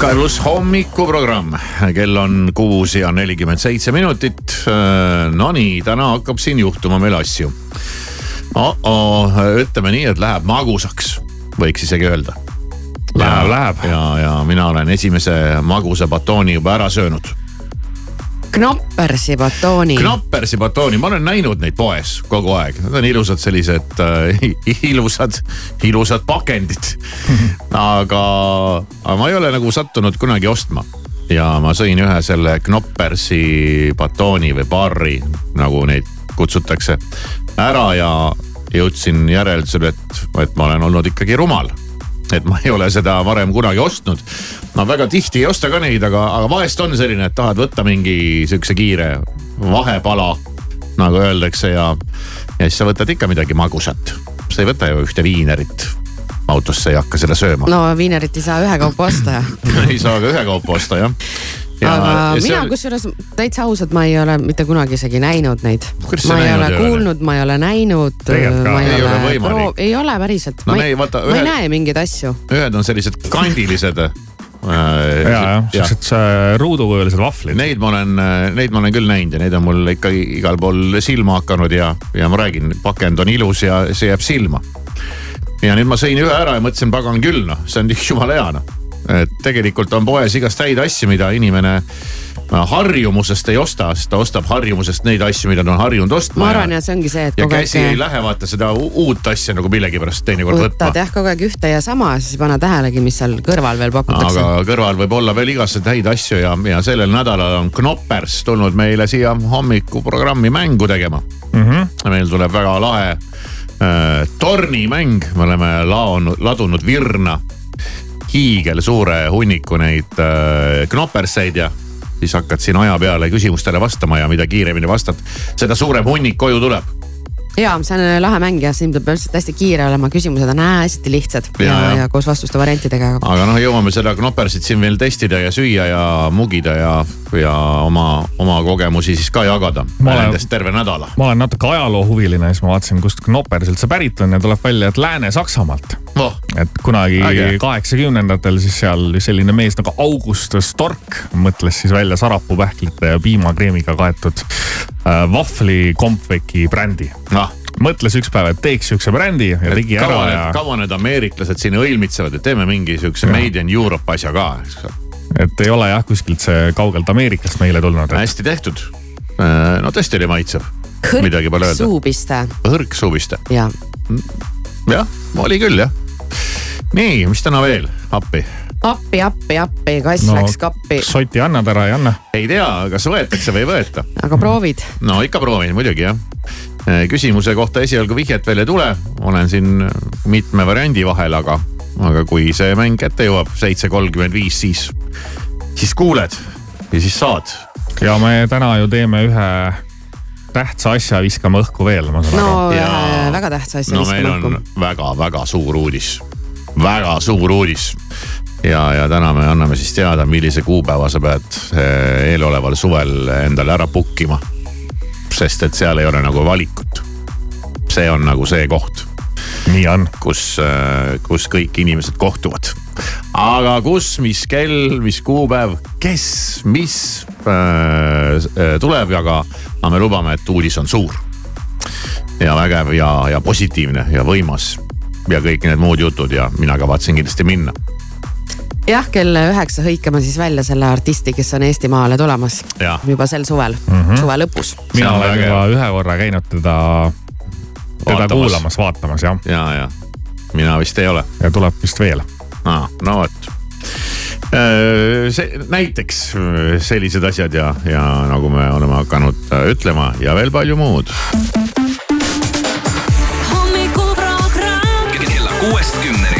Sky pluss hommikuprogramm, kell on kuus ja nelikümmend seitse minutit. Nonii, täna hakkab siin juhtuma meil asju oh-oh, ütleme nii, et läheb magusaks, võiks isegi öelda. Läheb, läheb. ja, ja mina olen esimese magusa batooni juba ära söönud. Knoppersi batooni. Knoppersi batooni, ma olen näinud neid poes kogu aeg, need on ilusad sellised äh, <laughs> ilusad, ilusad pakendid. <laughs> Aga, aga ma ei ole nagu sattunud kunagi ostma. Ja ma sõin ühe selle Knoppersi batooni või barri, nagu neid kutsutakse, ära ja jõudsin järeldusele, et, et ma olen olnud ikkagi rumal et ma ei ole seda varem kunagi ostnud. ma väga tihti ei osta ka neid, aga, aga vahest on selline, et tahad võtta mingi sihukese kiire vahepala, nagu öeldakse ja, ja siis sa võtad ikka midagi magusat. sa ei võta ju ühte viinerit autosse ei hakka seda sööma. no viinerit ei saa ühekaupa osta <laughs> ei saa ka ühekaupa osta jah. Ja, aga ja mina see... kusjuures täitsa ausalt, ma ei ole mitte kunagi isegi näinud neid. ma ei ole kuulnud, ma ei ole näinud. ma ei, ei ole, ole võimalik. ei ole päriselt no,. ma, ei, vaata, ühed... ma ei näe mingeid asju. ühed on sellised kandilised ja, jah, siuksed ruudukujulised vahvlid. Neid ma olen, neid ma olen küll näinud ja neid on mul ikka igal pool silma hakanud ja, ja ma räägin, pakend on ilus ja see jääb silma. ja nüüd ma sõin ühe ära ja mõtlesin, pagan küll noh, see on <laughs> jumala hea noh et tegelikult on poes igast häid asju, mida inimene harjumusest ei osta, sest ta ostab harjumusest neid asju, mida ta on harjunud ostma. ma arvan ja see ongi see, et. ja käsi ei lähe vaata seda uut asja nagu millegipärast teinekord võtma. võtad jah kogu aeg ühte ja sama, siis ei pane tähelegi, mis seal kõrval veel pakutakse. aga kõrval võib olla veel igasuguseid häid asju ja, ja sellel nädalal on Knoppers tulnud meile siia hommikuprogrammi mängu tegema mm. -hmm. meil tuleb väga lahe äh, tornimäng, me oleme laonud, ladunud virna hiigelsuure hunniku neid äh, knopperseid ja siis hakkad siin aja peale küsimustele vastama ja mida kiiremini vastad, seda suurem hunnik koju tuleb ja see on lahe mäng ja siin peab lihtsalt hästi kiire olema, küsimused on hästi lihtsad ja, ja, ja. ja koos vastuste variantidega. aga noh, jõuame seda knoppersit siin veel testida ja süüa ja mugida ja, ja oma, oma kogemusi siis ka jagada. nendest terve nädala. ma olen natuke ajaloohuviline, siis ma vaatasin, kust knoppers üldse pärit on ja tuleb välja, et Lääne-Saksamaalt oh.. et kunagi kaheksakümnendatel siis seal selline mees nagu August Stork mõtles siis välja sarapuupähklite ja piimakreemiga kaetud äh, vahvlikompveki brändi no mõtles üks päev, et teeks siukse brändi ja et tegi ära ja. kaua need ameeriklased siin õilmitsevad, et teeme mingi siukse ja. made in Europe asja ka, eks ole. et ei ole jah kuskilt see kaugelt Ameerikast meile tulnud et.... hästi tehtud. no tõesti oli maitsev. midagi pole öelda. suupiste. jah. jah, oli küll jah. nii, mis täna veel, appi? Appi, appi, appi, kass no, läks kappi. sotti annad ära, ei anna? ei tea, kas võetakse või ei võeta. aga proovid? no ikka proovin muidugi jah küsimuse kohta esialgu vihjet veel ei tule, olen siin mitme variandi vahel, aga, aga kui see mäng kätte jõuab, seitse kolmkümmend viis, siis, siis kuuled ja siis saad. ja me täna ju teeme ühe tähtsa asja viskame õhku veel, ma saan no aru. ja... väga tähtsa asja no viskame on õhku. väga-väga suur uudis, väga suur uudis. Ja, ja täna me anname siis teada, millise kuupäeva sa pead eh, eeloleval suvel endale ära book ima. sest et seal ei ole nagu valikut. see on nagu see koht. nii on. kus, kus kõik inimesed kohtuvad. aga kus, mis kell, mis kuupäev, kes, mis äh, tuleb, aga, aga me lubame, et uudis on suur. ja vägev ja, ja positiivne ja võimas ja kõik need muud jutud ja mina kavatsen kindlasti minna. Jah, kell üheksa hõikame siis välja selle artisti, kes on Eestimaale tulemas. Jah. juba sel suvel mm. -hmm. suve lõpus. mina olen juba ühe korra käinud teda, teda Vaatamas. kuulamas, vaatamas jah. ja, ja mina vist ei ole. ja tuleb vist veel. aa, no vot see näiteks öö, sellised asjad ja, ja nagu me oleme hakanud öö, ütlema ja veel palju muud. hommikuprogramm kella kuuest kümneni.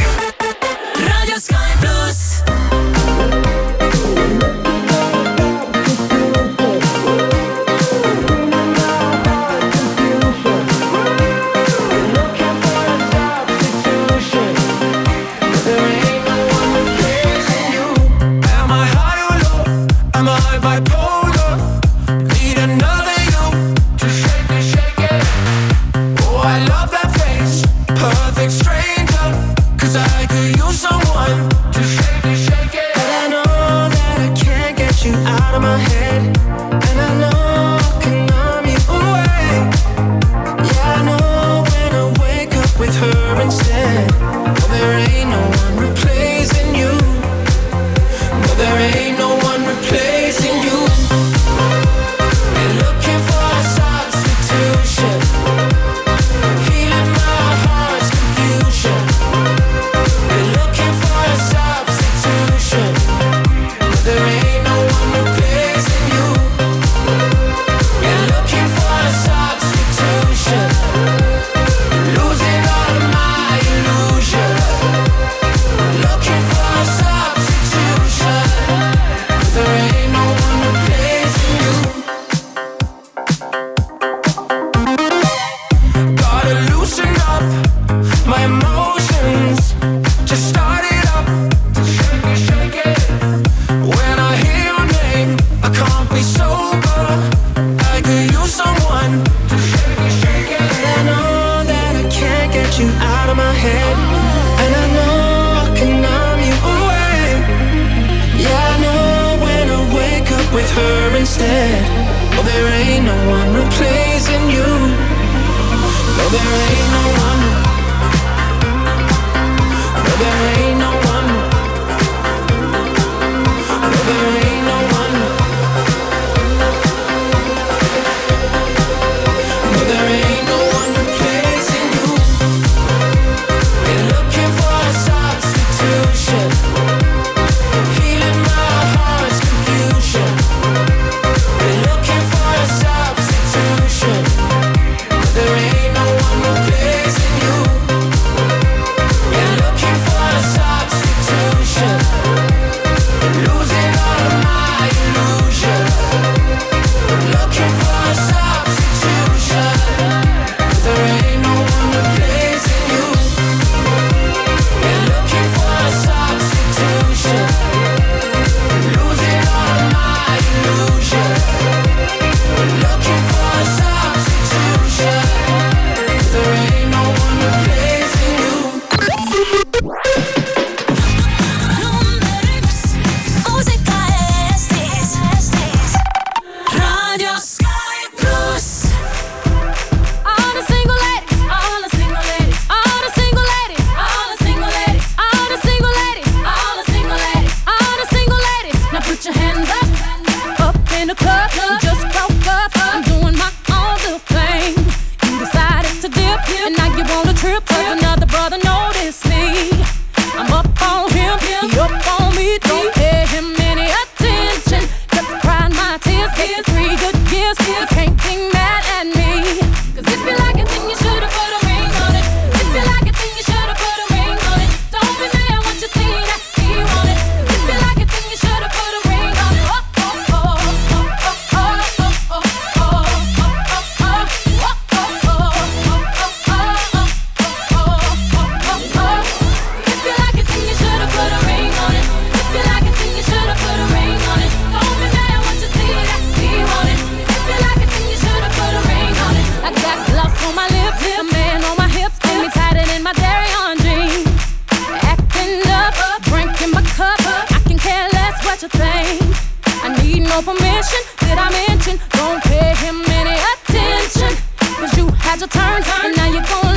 Your turn. And now you're gonna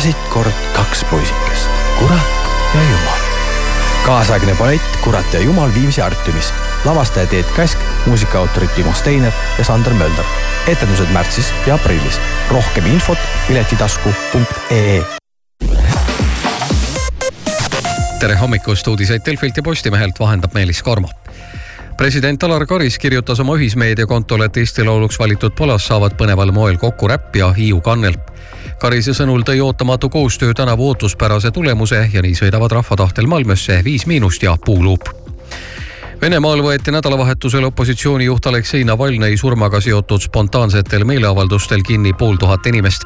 elasid kord kaks poisikest, kurat ja jumal. kaasaegne ballett Kurat ja jumal Viimsi Artiumis. lavastaja Teet Käsk, muusikaautorid Timo Steiner ja Sander Mölder. etendused märtsis ja aprillis. rohkem infot piletitasku.ee tere hommikust, uudiseid Delfilt ja Postimehelt vahendab Meelis Karmo president Alar Karis kirjutas oma ühismeediakontole, et Eesti Lauluks valitud palas saavad põneval moel kokku räpp ja Hiiu kannel. Karise sõnul tõi ootamatu koostöö tänavu ootuspärase tulemuse ja nii sõidavad rahva tahtel Malmösse Viis Miinust ja Puuluup. Venemaal võeti nädalavahetusel opositsioonijuht Aleksei Navalnõi surmaga seotud spontaansetel meeleavaldustel kinni pool tuhat inimest.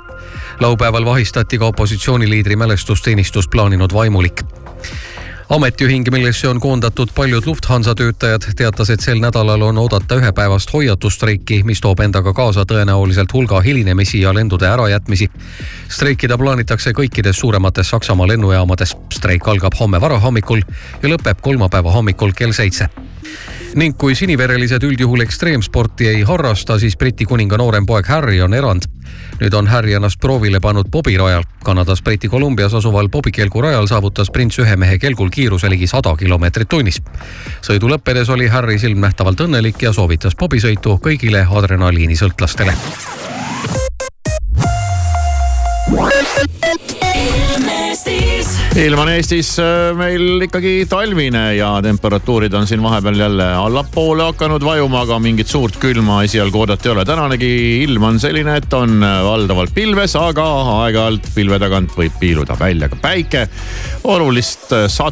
laupäeval vahistati ka opositsiooniliidri mälestusteenistust plaaninud vaimulik ametiühing, millesse on koondatud paljud Lufthansa töötajad, teatas, et sel nädalal on oodata ühepäevast hoiatusstreiki, mis toob endaga kaasa tõenäoliselt hulga hilinemisi ja lendude ärajätmisi. streikida plaanitakse kõikides suuremates Saksamaa lennujaamades. streik algab homme varahommikul ja lõpeb kolmapäeva hommikul kell seitse ning kui siniverelised üldjuhul ekstreemsporti ei harrasta, siis Briti kuninga noorem poeg Harry on erand. Nüüd on Harry ennast proovile pannud bobirajal. Kanadas Briti Kolumbias asuval bobikelgu rajal saavutas prints ühe mehe kelgul kiiruse ligi sada kilomeetrit tunnis. sõidu lõppedes oli Harry silmnähtavalt õnnelik ja soovitas bobisõitu kõigile adrenaliinisõltlastele. Ilm on Eestis äh, meil ikkagi talvine ja temperatuurid on siin vahepeal jälle allapoole hakanud vajuma, aga mingit suurt külma esialgu oodata ei ole. tänanegi ilm on selline, et on valdavalt pilves, aga aeg-ajalt pilve tagant võib piiluda välja ka päike. olulist äh, sadu